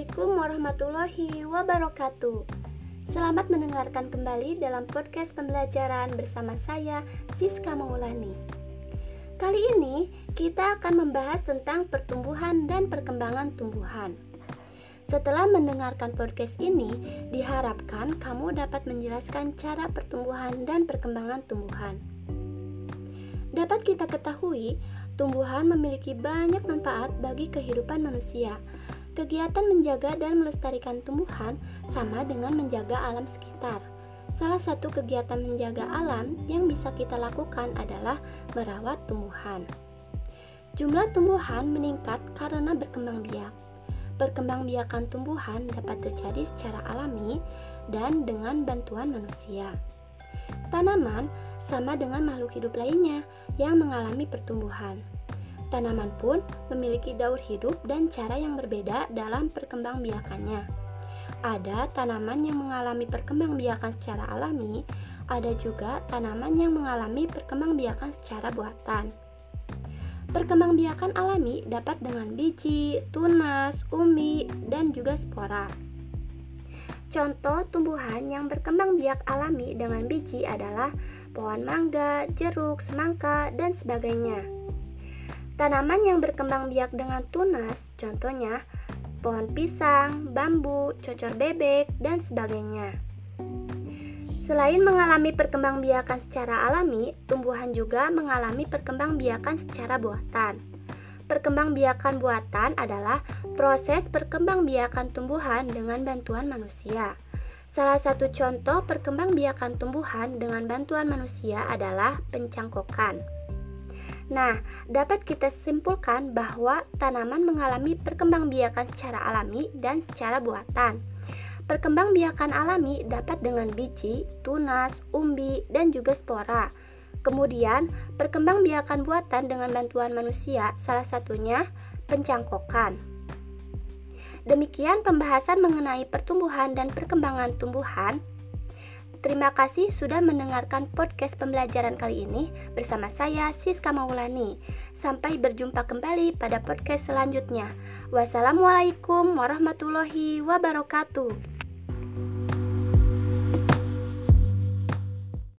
Assalamualaikum warahmatullahi wabarakatuh. Selamat mendengarkan kembali dalam podcast pembelajaran bersama saya Siska Maulani. Kali ini kita akan membahas tentang pertumbuhan dan perkembangan tumbuhan. Setelah mendengarkan podcast ini, diharapkan kamu dapat menjelaskan cara pertumbuhan dan perkembangan tumbuhan. Dapat kita ketahui, tumbuhan memiliki banyak manfaat bagi kehidupan manusia, Kegiatan menjaga dan melestarikan tumbuhan sama dengan menjaga alam sekitar. Salah satu kegiatan menjaga alam yang bisa kita lakukan adalah merawat tumbuhan. Jumlah tumbuhan meningkat karena berkembang biak. Perkembangbiakan tumbuhan dapat terjadi secara alami dan dengan bantuan manusia. Tanaman sama dengan makhluk hidup lainnya yang mengalami pertumbuhan. Tanaman pun memiliki daur hidup dan cara yang berbeda dalam perkembangbiakannya. Ada tanaman yang mengalami perkembangbiakan secara alami, ada juga tanaman yang mengalami perkembangbiakan secara buatan. Perkembangbiakan alami dapat dengan biji, tunas, umbi, dan juga spora. Contoh tumbuhan yang berkembang biak alami dengan biji adalah pohon mangga, jeruk, semangka, dan sebagainya. Tanaman yang berkembang biak dengan tunas, contohnya pohon pisang, bambu, cocor bebek, dan sebagainya. Selain mengalami perkembangbiakan secara alami, tumbuhan juga mengalami perkembangbiakan secara buatan. Perkembangbiakan buatan adalah proses perkembangbiakan tumbuhan dengan bantuan manusia. Salah satu contoh perkembangbiakan tumbuhan dengan bantuan manusia adalah pencangkokan. Nah, dapat kita simpulkan bahwa tanaman mengalami perkembangbiakan secara alami dan secara buatan. Perkembangbiakan alami dapat dengan biji, tunas, umbi, dan juga spora. Kemudian, perkembangbiakan buatan dengan bantuan manusia, salah satunya pencangkokan. Demikian pembahasan mengenai pertumbuhan dan perkembangan tumbuhan. Terima kasih sudah mendengarkan podcast pembelajaran kali ini bersama saya Siska Maulani. Sampai berjumpa kembali pada podcast selanjutnya. Wassalamualaikum warahmatullahi wabarakatuh.